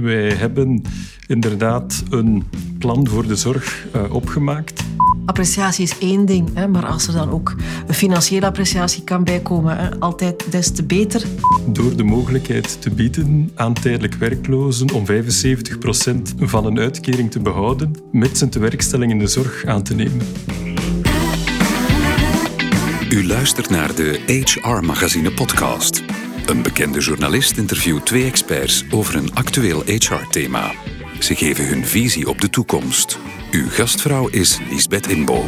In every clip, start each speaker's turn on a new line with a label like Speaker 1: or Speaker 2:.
Speaker 1: Wij hebben inderdaad een plan voor de zorg uh, opgemaakt.
Speaker 2: Appreciatie is één ding, hè, maar als er dan ook een financiële appreciatie kan bijkomen, hè, altijd des te beter.
Speaker 1: Door de mogelijkheid te bieden aan tijdelijk werklozen om 75% van een uitkering te behouden, met zijn tewerkstelling in de zorg aan te nemen.
Speaker 3: U luistert naar de HR Magazine podcast. Een bekende journalist interviewt twee experts over een actueel HR-thema. Ze geven hun visie op de toekomst. Uw gastvrouw is Lisbeth Inbo.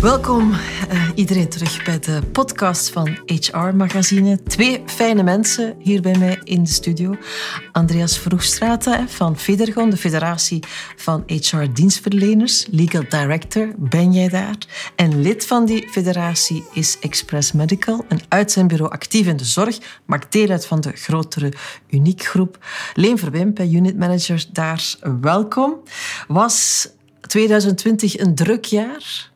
Speaker 2: Welkom uh, iedereen terug bij de podcast van HR Magazine. Twee fijne mensen hier bij mij in de studio. Andreas Vroegstraten van Federgon, de Federatie van HR Dienstverleners, Legal Director, ben jij daar. En lid van die federatie is Express Medical, een uitzendbureau actief in de zorg, maakt deel uit van de grotere Uniek groep. Leen Verwimp, unit manager daar, welkom. Was 2020 een druk jaar?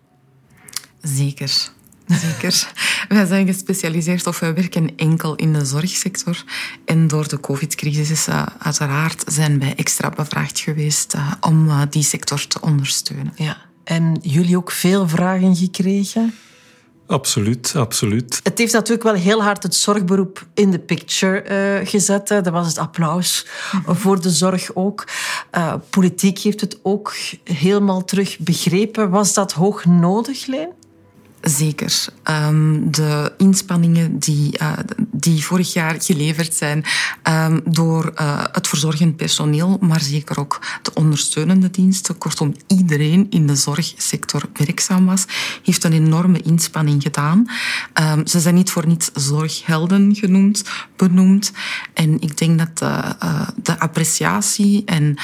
Speaker 4: Zeker. Zeker. Wij zijn gespecialiseerd of wij werken enkel in de zorgsector. En door de covid-crisis is uh, uiteraard zijn wij extra bevraagd geweest uh, om uh, die sector te ondersteunen.
Speaker 2: Ja. En jullie ook veel vragen gekregen?
Speaker 1: Absoluut, absoluut.
Speaker 2: Het heeft natuurlijk wel heel hard het zorgberoep in de picture uh, gezet. Dat was het applaus voor de zorg ook. Uh, politiek heeft het ook helemaal terug begrepen. Was dat hoog nodig, Leen?
Speaker 4: Zeker. Um, de inspanningen die, uh, die vorig jaar geleverd zijn um, door uh, het verzorgend personeel, maar zeker ook de ondersteunende diensten, kortom iedereen in de zorgsector werkzaam was, heeft een enorme inspanning gedaan. Um, ze zijn niet voor niets zorghelden genoemd, benoemd. En ik denk dat de, uh, de appreciatie en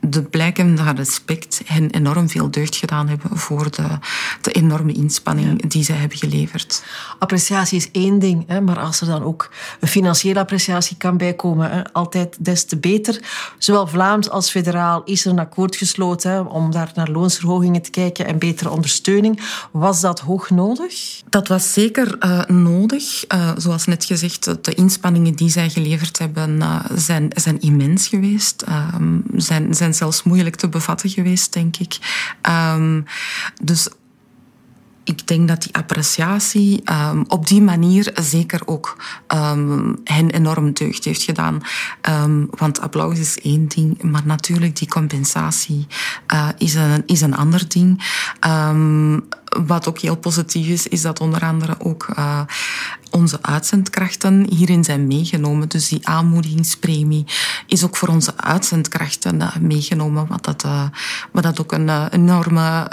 Speaker 4: de blijken van respect hen enorm veel deugd gedaan hebben voor de, de enorme inspanning die zij hebben geleverd.
Speaker 2: Appreciatie is één ding, hè, maar als er dan ook een financiële appreciatie kan bijkomen, hè, altijd des te beter. Zowel Vlaams als federaal is er een akkoord gesloten hè, om daar naar loonsverhogingen te kijken en betere ondersteuning. Was dat hoog nodig?
Speaker 4: Dat was zeker uh, nodig. Uh, zoals net gezegd, de inspanningen die zij geleverd hebben uh, zijn, zijn immens geweest. zijn, zijn zelfs moeilijk te bevatten geweest, denk ik. Um, dus ik denk dat die appreciatie um, op die manier zeker ook um, hen enorm deugd heeft gedaan. Um, want applaus is één ding, maar natuurlijk die compensatie uh, is, een, is een ander ding. wat ook heel positief is, is dat onder andere ook uh, onze uitzendkrachten hierin zijn meegenomen. Dus die aanmoedigingspremie is ook voor onze uitzendkrachten uh, meegenomen, wat dat, wat dat ook een enorme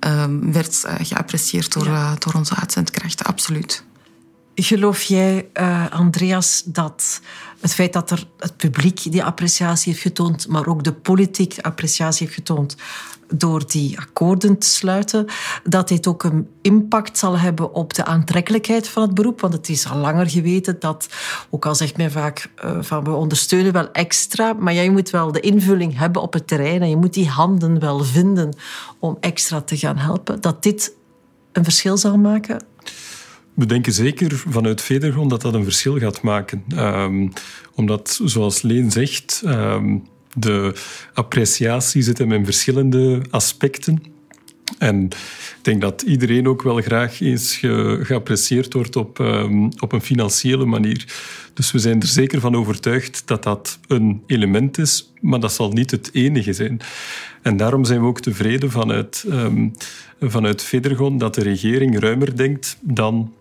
Speaker 4: um, werd uh, geapprecieerd door, uh, door onze uitzendkrachten, absoluut.
Speaker 2: Geloof jij, uh, Andreas, dat het feit dat er het publiek die appreciatie heeft getoond, maar ook de politiek appreciatie heeft getoond, door die akkoorden te sluiten, dat dit ook een impact zal hebben op de aantrekkelijkheid van het beroep. Want het is al langer geweten dat, ook al zegt men vaak uh, van we ondersteunen wel extra, maar jij moet wel de invulling hebben op het terrein en je moet die handen wel vinden om extra te gaan helpen. Dat dit een verschil zal maken?
Speaker 1: We denken zeker vanuit Vedergrond dat dat een verschil gaat maken. Um, omdat, zoals Leen zegt, um, de appreciatie zit hem in verschillende aspecten. En ik denk dat iedereen ook wel graag eens ge, geapprecieerd wordt op, um, op een financiële manier. Dus we zijn er zeker van overtuigd dat dat een element is, maar dat zal niet het enige zijn. En daarom zijn we ook tevreden vanuit, um, vanuit Federgon dat de regering ruimer denkt dan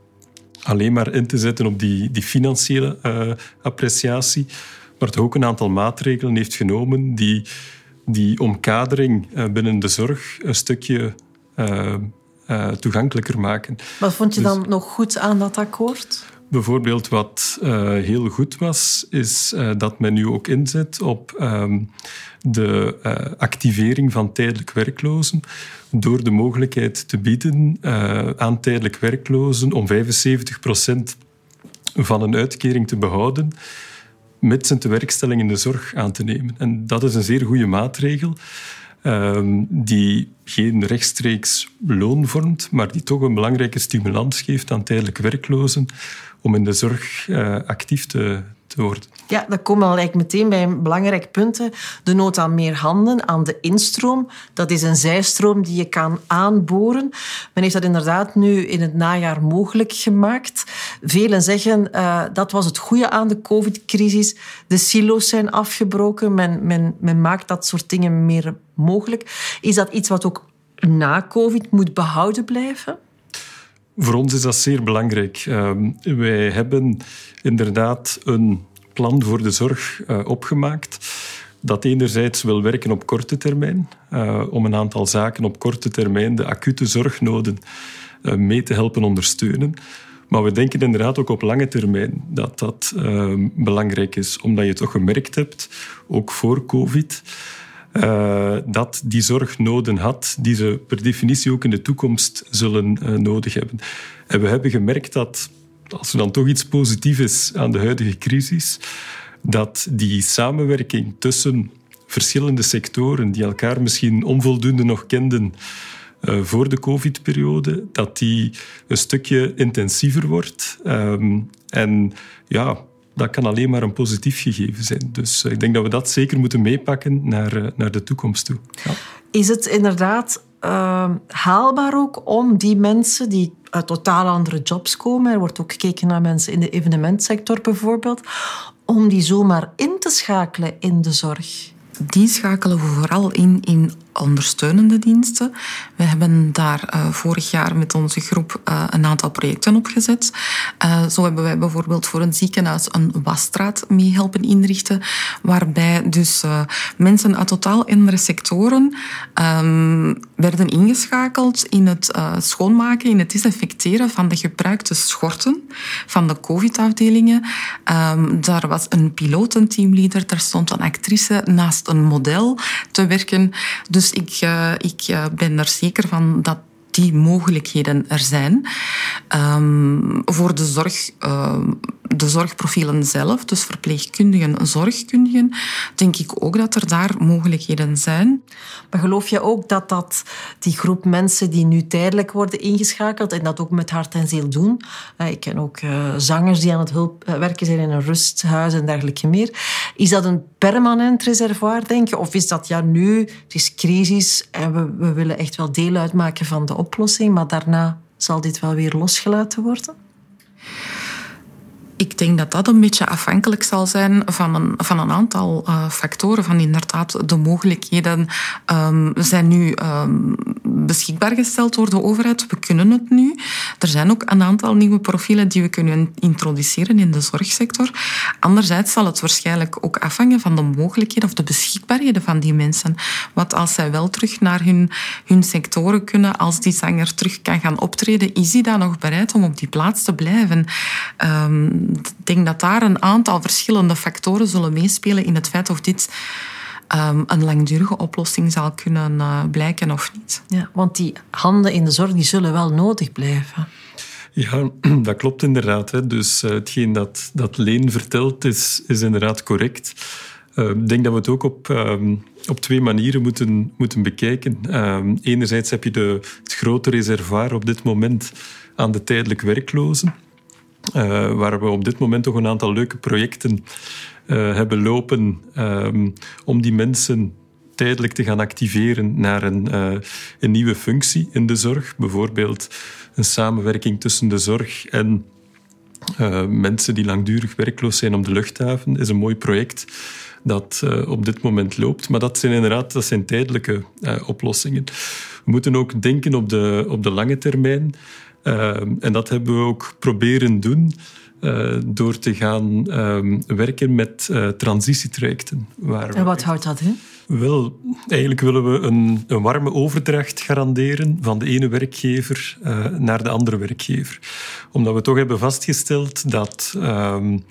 Speaker 1: alleen maar in te zetten op die, die financiële uh, appreciatie maar toch ook een aantal maatregelen heeft genomen die die omkadering eh, binnen de zorg een stukje uh, toegankelijker maken.
Speaker 2: Wat vond je dus, dan nog goed aan dat akkoord?
Speaker 1: Bijvoorbeeld wat heel goed was, is dat men nu ook inzet op ehm, de activering van tijdelijk werklozen door de mogelijkheid te bieden aan tijdelijk werklozen om 75% van een uitkering te behouden met zijn tewerkstelling in de zorg aan te nemen. En dat is een zeer goede maatregel. Ehm, die geen rechtstreeks loon vormt, maar die toch een belangrijke stimulans geeft aan tijdelijk werklozen om in de zorg uh, actief te,
Speaker 2: Ja, dat we al eigenlijk meteen bij een belangrijk punt. De nood aan meer handen, aan de instroom. Dat is een zijstroom die je kan aanboren. Men heeft dat inderdaad nu in het najaar mogelijk gemaakt. Velen zeggen uh, dat was het goede aan de covid-crisis. De silo's zijn afgebroken. Men, men, men maakt dat soort dingen meer mogelijk. Is dat iets wat ook na covid moet behouden blijven?
Speaker 1: Voor ons is dat zeer belangrijk. Uh, wij hebben inderdaad een plan voor de zorg uh, opgemaakt dat enerzijds wil werken op korte termijn, uh, om een aantal zaken op korte termijn, de acute zorgnoden, uh, mee te helpen ondersteunen. Maar we denken inderdaad ook op lange termijn dat dat belangrijk is, omdat je toch gemerkt hebt, ook voor COVID, uh, dat die zorg noden had, die ze per definitie ook in de toekomst zullen uh, nodig hebben. En we hebben gemerkt dat, als er dan toch iets positiefs is aan de huidige crisis, dat die samenwerking tussen verschillende sectoren die elkaar misschien onvoldoende nog kenden uh, voor de COVID-periode, dat die een stukje intensiever wordt. Um, en ja, dat kan alleen maar een positief gegeven zijn. Dus eh, ik denk dat we dat zeker moeten meepakken naar, eh, naar de toekomst toe. Ja.
Speaker 2: Is het inderdaad uh, haalbaar ook om die mensen die uit totaal andere jobs komen, er wordt ook gekeken naar mensen in de evenementsector bijvoorbeeld, om die zomaar in te schakelen in de zorg?
Speaker 4: Die schakelen we vooral in in ondersteunende diensten. We hebben daar uh, vorig jaar met onze groep uh, een aantal projecten opgezet. Uh, zo hebben wij bijvoorbeeld voor een ziekenhuis een wasstraat mee helpen inrichten, waarbij dus mensen uit totaal andere sectoren um, werden ingeschakeld in het schoonmaken, in het disinfecteren van de gebruikte schorten van de COVID-afdelingen. Um, daar was een piloot, een daar stond een actrice naast een model te werken. Dus dus ik, uh, ik uh, ben er zeker van dat die mogelijkheden er zijn. Um, voor de zorg uh, de zorgprofielen zelf, dus verpleegkundigen, zorgkundigen, denk ik ook dat er daar mogelijkheden zijn.
Speaker 2: Maar geloof je ook dat, dat die groep mensen die nu tijdelijk worden ingeschakeld en dat ook met hart en ziel doen, eh, ik ken ook uh, zangers die aan het hulp, uh, werken zijn in een rusthuis en dergelijke meer, is dat een permanent reservoir, denk je? Of is dat ja, nu, het is crisis en we, we willen echt wel deel uitmaken van de oplossing, maar daarna zal dit wel weer losgelaten worden?
Speaker 4: Ik denk dat dat een beetje afhankelijk zal zijn van een, van een aantal uh, factoren. Van inderdaad, de mogelijkheden um, zijn nu um, beschikbaar gesteld door de overheid. We kunnen het nu. Er zijn ook een aantal nieuwe profielen die we kunnen introduceren in de zorgsector. Anderzijds zal het waarschijnlijk ook afhangen van de mogelijkheden of de beschikbaarheden van die mensen. Wat als zij wel terug naar hun, hun sectoren kunnen, als die zanger terug kan gaan optreden, is hij dan nog bereid om op die plaats te blijven? Um, ik denk dat daar een aantal verschillende factoren zullen meespelen in het feit of dit um, een langdurige oplossing zal kunnen uh, blijken of niet.
Speaker 2: Ja, want die handen in de zorg die zullen wel nodig blijven.
Speaker 1: Ja, dat klopt inderdaad. Hè. Dus uh, hetgeen dat, dat Leen vertelt is, is inderdaad correct. Uh, ik denk dat we het ook op, um, op twee manieren moeten, moeten bekijken. Um, enerzijds heb je de, het grote reservoir op dit moment aan de tijdelijk werklozen. Uh, waar we op dit moment toch een aantal leuke projecten uh, hebben lopen um, om die mensen tijdelijk te gaan activeren naar een, uh, een nieuwe functie in de zorg. Bijvoorbeeld een samenwerking tussen de zorg en mensen die langdurig werkloos zijn op de luchthaven. is een mooi project dat op dit moment loopt. Maar dat zijn inderdaad dat zijn tijdelijke oplossingen. We moeten ook denken op de, op de lange termijn. Ehm, en dat hebben we ook proberen doen uh, door te gaan um, werken met uh, transitietrajecten.
Speaker 2: Waar en wat houdt dat in?
Speaker 1: Wel, eigenlijk willen we een, een, warme overdracht garanderen van de ene werkgever uh, naar de andere werkgever. Omdat we toch hebben vastgesteld dat um,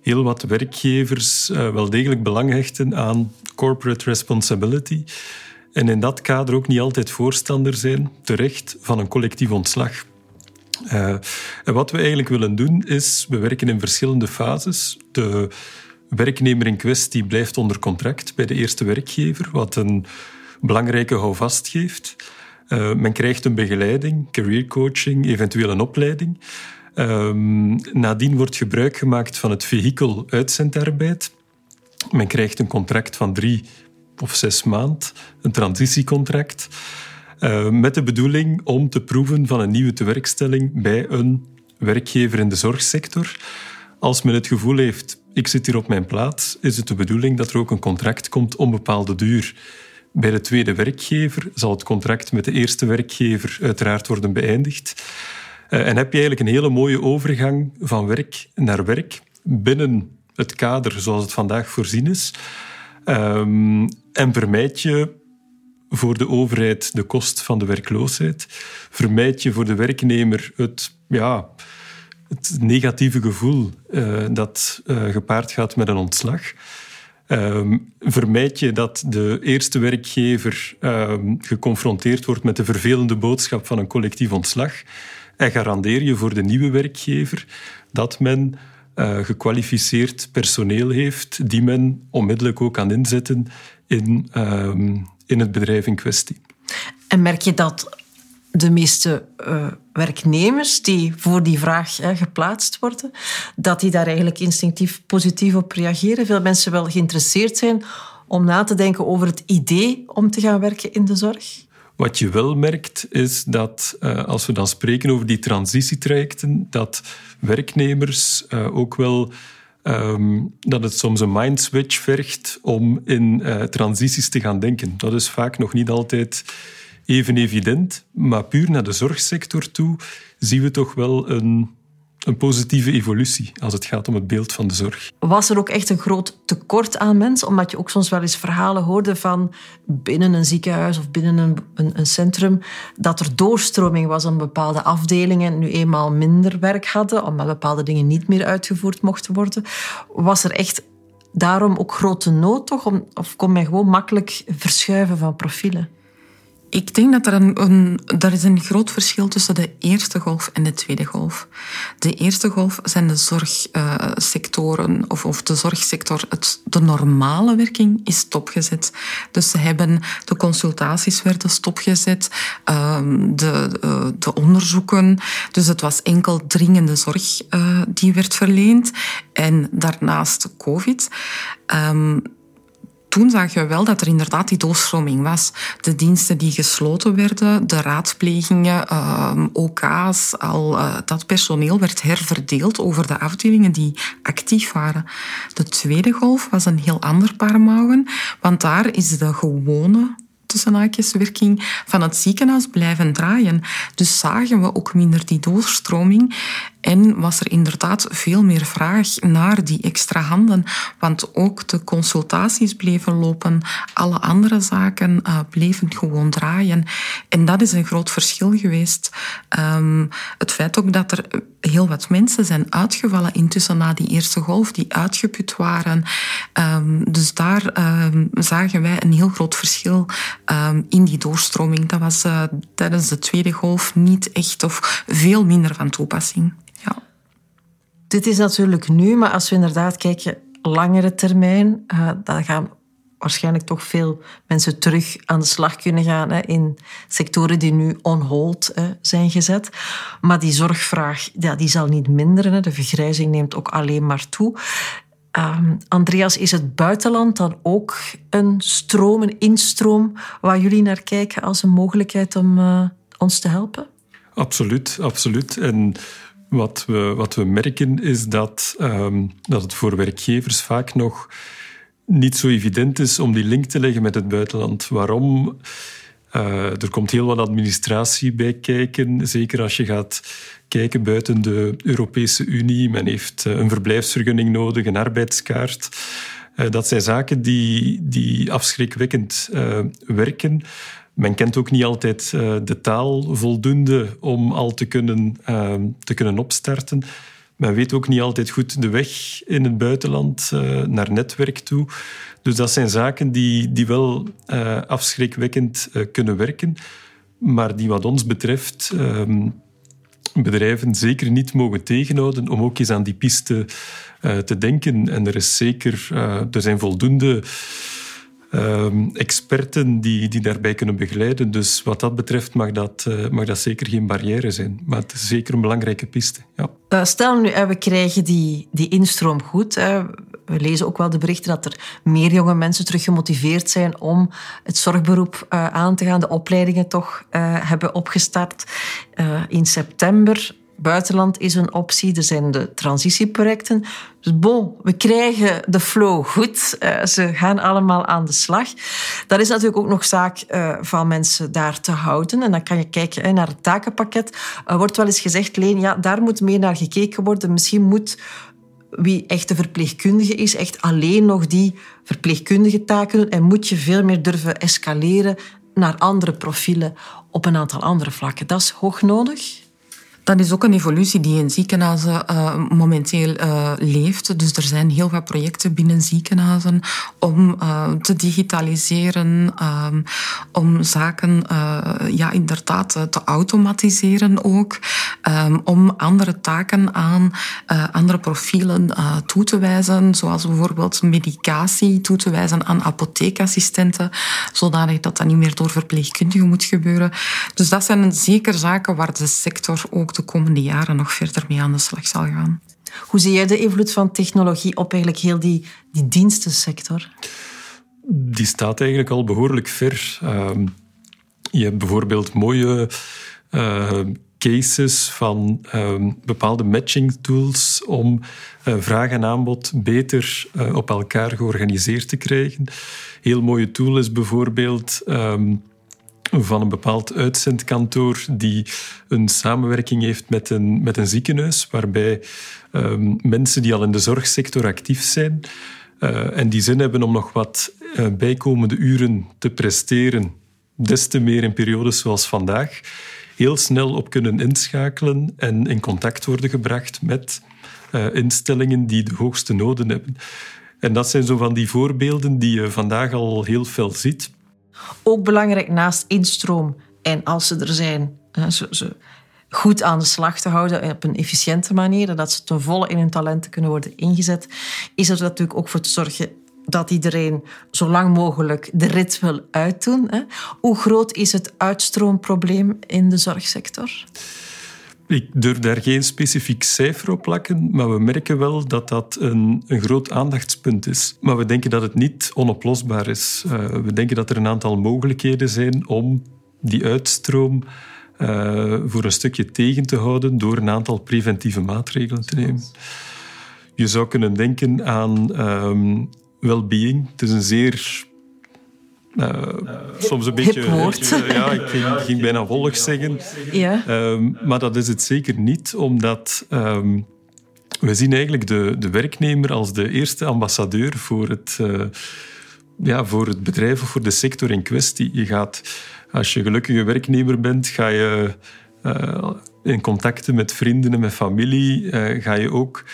Speaker 1: heel wat werkgevers wel degelijk belang hechten aan corporate responsibility. En in dat kader ook niet altijd voorstander zijn, terecht, van een collectief ontslag. En wat we eigenlijk willen doen is, we werken in verschillende fases. De werknemer in kwestie blijft onder contract bij de eerste werkgever, wat een belangrijke houvast geeft. Uh, men krijgt een begeleiding, career coaching, eventueel een opleiding. Um, nadien wordt gebruik gemaakt van het vehikel uitzendarbeid. Men krijgt een contract van drie of zes maand, een transitiecontract, uh, met de bedoeling om te proeven van een nieuwe tewerkstelling bij een werkgever in de zorgsector. Als men het gevoel heeft, ik zit hier op mijn plaats, is het de bedoeling dat er ook een contract komt om bepaalde duur. Bij de tweede werkgever zal het contract met de eerste werkgever uiteraard worden beëindigd. Uh, en heb je eigenlijk een hele mooie overgang van werk naar werk binnen het kader zoals het vandaag voorzien is. Um, en vermijd je voor de overheid de kost van de werkloosheid. Vermijd je voor de werknemer het, ja, het negatieve gevoel uh, dat uh, gepaard gaat met een ontslag. Um, vermijd je dat de eerste werkgever um, geconfronteerd wordt met de vervelende boodschap van een collectief ontslag. En garandeer je voor de nieuwe werkgever dat men uh, gekwalificeerd personeel heeft die men onmiddellijk ook kan inzetten in, um, in het bedrijf in kwestie.
Speaker 2: En merk je dat de meeste uh, werknemers die voor die vraag hè, geplaatst worden, dat die daar eigenlijk instinctief positief op reageren? Veel mensen wel geïnteresseerd zijn om na te denken over het idee om te gaan werken in de zorg?
Speaker 1: Wat je wel merkt, is dat uh, als we dan spreken over die transitietrajecten, dat werknemers uh, ook wel um, dat het soms een mindswitch vergt om in uh, transities te gaan denken. Dat is vaak nog niet altijd even evident, maar puur naar de zorgsector toe zien we toch wel een een positieve evolutie als het gaat om het beeld van de zorg.
Speaker 2: Was er ook echt een groot tekort aan mensen? Omdat je ook soms wel eens verhalen hoorde van binnen een ziekenhuis of binnen een, een, centrum dat er doorstroming was om bepaalde afdelingen nu eenmaal minder werk hadden, omdat bepaalde dingen niet meer uitgevoerd mochten worden. Was er echt daarom ook grote nood toch? Of kon men gewoon makkelijk verschuiven van profielen?
Speaker 4: Ik denk dat er een, er is een groot verschil tussen de eerste golf en de tweede golf. De eerste golf zijn de zorgsectoren, of, of de zorgsector, het, de normale werking is stopgezet. Dus ze hebben, de consultaties werden stopgezet, ehm, de, eh, de onderzoeken. Dus het was enkel dringende zorg uh, die werd verleend. En daarnaast COVID. Toen zagen we wel dat er inderdaad die doorstroming was. De diensten die gesloten werden, de raadplegingen, uh, OK's, al uh, dat personeel werd herverdeeld over de afdelingen die actief waren. De tweede golf was een heel ander paar mouwen, want daar is de gewone tussen werking van het ziekenhuis blijven draaien. Dus zagen we ook minder die doorstroming en was er inderdaad veel meer vraag naar die extra handen, want ook de consultaties bleven lopen, alle andere zaken uh, bleven gewoon draaien. En dat is een groot verschil geweest. Um, het feit ook dat er heel wat mensen zijn uitgevallen intussen na die eerste golf, die uitgeput waren. Um, dus daar um, zagen wij een heel groot verschil in die doorstroming. Dat was uh, tijdens de tweede golf niet echt of veel minder van toepassing.
Speaker 2: Dit is natuurlijk nu, maar als we inderdaad kijken langere termijn, uh, dan gaan waarschijnlijk toch veel mensen terug aan de slag kunnen gaan hè, in sectoren die nu on hold hè, zijn gezet. Maar die zorgvraag ja, die zal niet minderen. De vergrijzing neemt ook alleen maar toe. Um, Andreas, is het buitenland dan ook een stroom, een instroom waar jullie naar kijken als een mogelijkheid om uh, ons te helpen?
Speaker 1: Absoluut, absoluut. En wat we, wat we merken is dat, um, dat het voor werkgevers vaak nog niet zo evident is om die link te leggen met het buitenland. Waarom? Uh, er komt heel wat administratie bij kijken, zeker als je gaat kijken buiten de Europese Unie. Men heeft uh, een verblijfsvergunning nodig, een arbeidskaart. Uh, dat zijn zaken die, die afschrikwekkend werken. Men kent ook niet altijd uh, de taal voldoende om al te kunnen, uh, te kunnen opstarten. Men weet ook niet altijd goed de weg in het buitenland uh, naar netwerk toe. Dus dat zijn zaken die, die wel afschrikwekkend kunnen werken, maar die wat ons betreft ehm, bedrijven zeker niet mogen tegenhouden om ook eens aan die piste te denken. En er is zeker, er zijn voldoende ehm, experten die, die daarbij kunnen begeleiden. Dus wat dat betreft mag dat, mag dat zeker geen barrière zijn. Maar het is zeker een belangrijke piste. Ja.
Speaker 2: stel nu, we krijgen die, die instroom goed. We lezen ook wel de berichten dat er meer jonge mensen terug gemotiveerd zijn om het zorgberoep aan te gaan. De opleidingen toch hebben opgestart in september buitenland is een optie. Er zijn de transitieprojecten. Dus bon, we krijgen de flow goed. Uh, ze gaan allemaal aan de slag. Dat is natuurlijk ook nog zaak uh, van mensen daar te houden. En dan kan je kijken naar het takenpakket. Er wordt wel eens gezegd, Leen, ja, daar moet meer naar gekeken worden. Misschien moet wie echt de verpleegkundige is, echt alleen nog die verpleegkundige taken doen. En moet je veel meer durven escaleren naar andere profielen op een aantal andere vlakken. Dat is hoog nodig.
Speaker 4: Dat is ook een evolutie die in ziekenhuizen uh, momenteel uh, leeft. Dus er zijn heel veel projecten binnen ziekenhuizen om uh, te digitaliseren, um, om zaken ja, inderdaad te automatiseren ook, um, om andere taken aan andere profielen toe te wijzen, zoals bijvoorbeeld medicatie toe te wijzen aan apotheekassistenten, zodanig dat dat niet meer door verpleegkundigen moet gebeuren. Dus dat zijn zeker zaken waar de sector ook de komende jaren nog verder mee aan de slag zal gaan.
Speaker 2: Hoe zie jij de invloed van technologie op eigenlijk heel die, die dienstensector?
Speaker 1: Die staat eigenlijk al behoorlijk ver. Ehm, je hebt bijvoorbeeld mooie uh, cases van ehm, bepaalde matching tools om uh, vraag en aanbod beter uh, op elkaar georganiseerd te krijgen. Heel mooie tool is bijvoorbeeld ehm, van een bepaald uitzendkantoor die een samenwerking heeft met een, met een ziekenhuis, waarbij um, mensen die al in de zorgsector actief zijn uh, en die zin hebben om nog wat uh, bijkomende uren te presteren, des te meer in periodes zoals vandaag, heel snel op kunnen inschakelen en in contact worden gebracht met uh, instellingen die de hoogste noden hebben. En dat zijn zo van die voorbeelden die je vandaag al heel veel ziet.
Speaker 2: Ook belangrijk naast instroom en als ze er zijn, goed aan de slag te houden op een efficiënte manier, dat ze ten volle in hun talenten kunnen worden ingezet, is er natuurlijk ook voor te zorgen dat iedereen zo lang mogelijk de rit wil uitdoen. Hoe groot is het uitstroomprobleem in de zorgsector?
Speaker 1: Ik durf daar geen specifiek cijfer op plakken, maar we merken wel dat dat een, een groot aandachtspunt is. Maar we denken dat het niet onoplosbaar is. Uh, we denken dat er een aantal mogelijkheden zijn om die uitstroom uh, voor een stukje tegen te houden door een aantal preventieve maatregelen te nemen. Je zou kunnen denken aan um, well-being. Het is een zeer uh, soms een beetje.
Speaker 2: Uh,
Speaker 1: ja, ik ging, ging, bijna wollig zeggen. Ja. Um, maar dat is het zeker niet, omdat um, we zien eigenlijk de, de werknemer als de eerste ambassadeur voor het, uh, ja, voor het bedrijf of voor de sector in kwestie. Je gaat, als je gelukkige werknemer bent, ga je in contacten met vrienden en met familie, ga je ook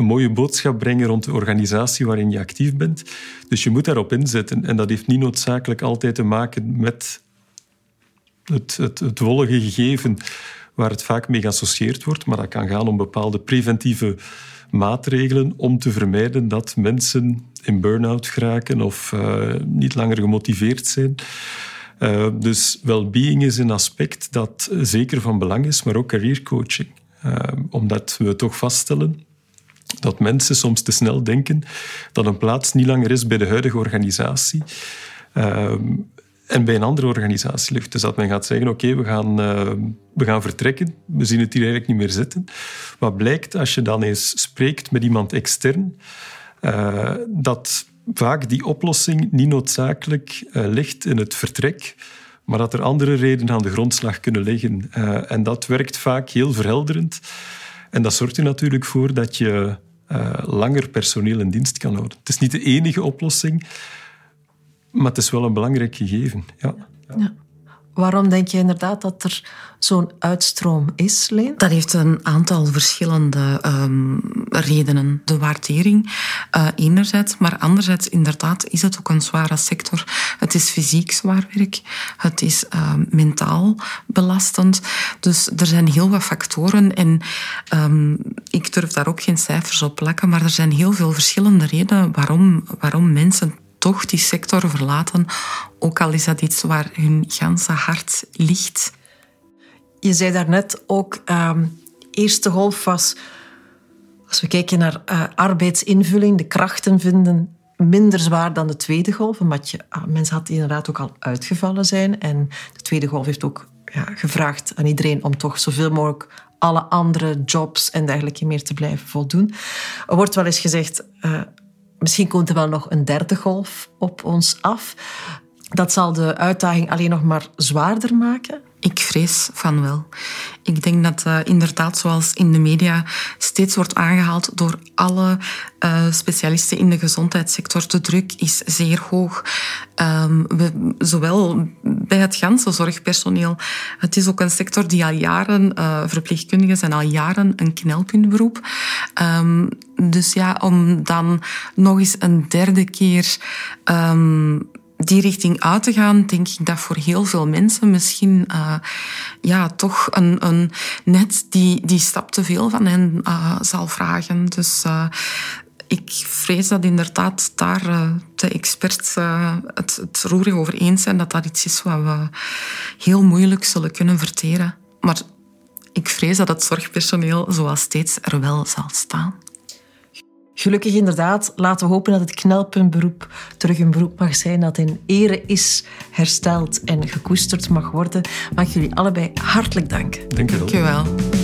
Speaker 1: een mooie boodschap brengen rond de organisatie waarin je actief bent. Dus je moet daarop inzetten. En dat heeft niet noodzakelijk altijd te maken met het, het, het wollige gegeven waar het vaak mee geassocieerd wordt. Maar dat kan gaan om bepaalde preventieve maatregelen om te vermijden dat mensen in burn-out geraken of uh, niet langer gemotiveerd zijn. Uh, dus well-being is een aspect dat zeker van belang is, maar ook career coaching. Uh, omdat we toch vaststellen dat mensen soms te snel denken dat een plaats niet langer is bij de huidige organisatie ehm, en bij een andere organisatie ligt. Dus dat men gaat zeggen, oké, we, gaan, uh, we gaan vertrekken, we zien het hier eigenlijk niet meer zitten. Wat blijkt als je dan eens spreekt met iemand extern, uh, dat vaak die oplossing niet noodzakelijk uh, ligt in het vertrek, maar dat er andere redenen aan de grondslag kunnen liggen. Eh, en dat werkt vaak heel verhelderend. En dat zorgt er natuurlijk voor dat je uh, langer personeel in dienst kan houden. Het is niet de enige oplossing, maar het is wel een belangrijk gegeven. Ja. ja.
Speaker 2: Waarom denk je inderdaad dat er zo'n uitstroom is, Leen?
Speaker 4: Dat heeft een aantal verschillende um, redenen. De waardering uh, enerzijds, maar anderzijds inderdaad is het ook een zware sector. Het is fysiek zwaar werk, het is uh, mentaal belastend. Dus er zijn heel wat factoren en um, ik durf daar ook geen cijfers op plakken, maar er zijn heel veel verschillende redenen waarom, waarom mensen toch die sector verlaten, ook al is dat iets waar hun ganse hart ligt.
Speaker 2: Je zei daarnet ook, um, eerste golf was, als we kijken naar uh, arbeidsinvulling, de krachten vinden minder zwaar dan de tweede golf, omdat je, uh, mensen had inderdaad ook al uitgevallen zijn. En de tweede golf heeft ook ja, gevraagd aan iedereen om toch zoveel mogelijk alle andere jobs en dergelijke meer te blijven voldoen. Er wordt wel eens gezegd, uh, misschien komt er wel nog een derde golf op ons af. Dat zal de uitdaging alleen nog maar zwaarder maken.
Speaker 4: Ik vrees van wel. Ik denk dat uh, inderdaad, zoals in de media steeds wordt aangehaald door alle uh, specialisten in de gezondheidssector, de druk is zeer hoog. Um, we, zowel bij het ganse zorgpersoneel. Het is ook een sector die al jaren, uh, verpleegkundigen zijn al jaren een knelpuntberoep. Um, dus ja, om dan nog eens een derde keer um, die richting uit te gaan, denk ik dat voor heel veel mensen misschien uh, ja, toch een, een, net die, die stap te veel van hen uh, zal vragen. Dus uh, ik vrees dat inderdaad daar de experts het, het roerig over eens zijn dat dat iets is wat we heel moeilijk zullen kunnen verteren. Maar ik vrees dat het zorgpersoneel zoals steeds er wel zal staan.
Speaker 2: Gelukkig inderdaad, laten we hopen dat het knelpuntberoep terug een beroep mag zijn dat in ere is hersteld en gekoesterd mag worden. Mag ik jullie allebei hartelijk danken.
Speaker 1: Dank je wel.
Speaker 4: Dank je wel.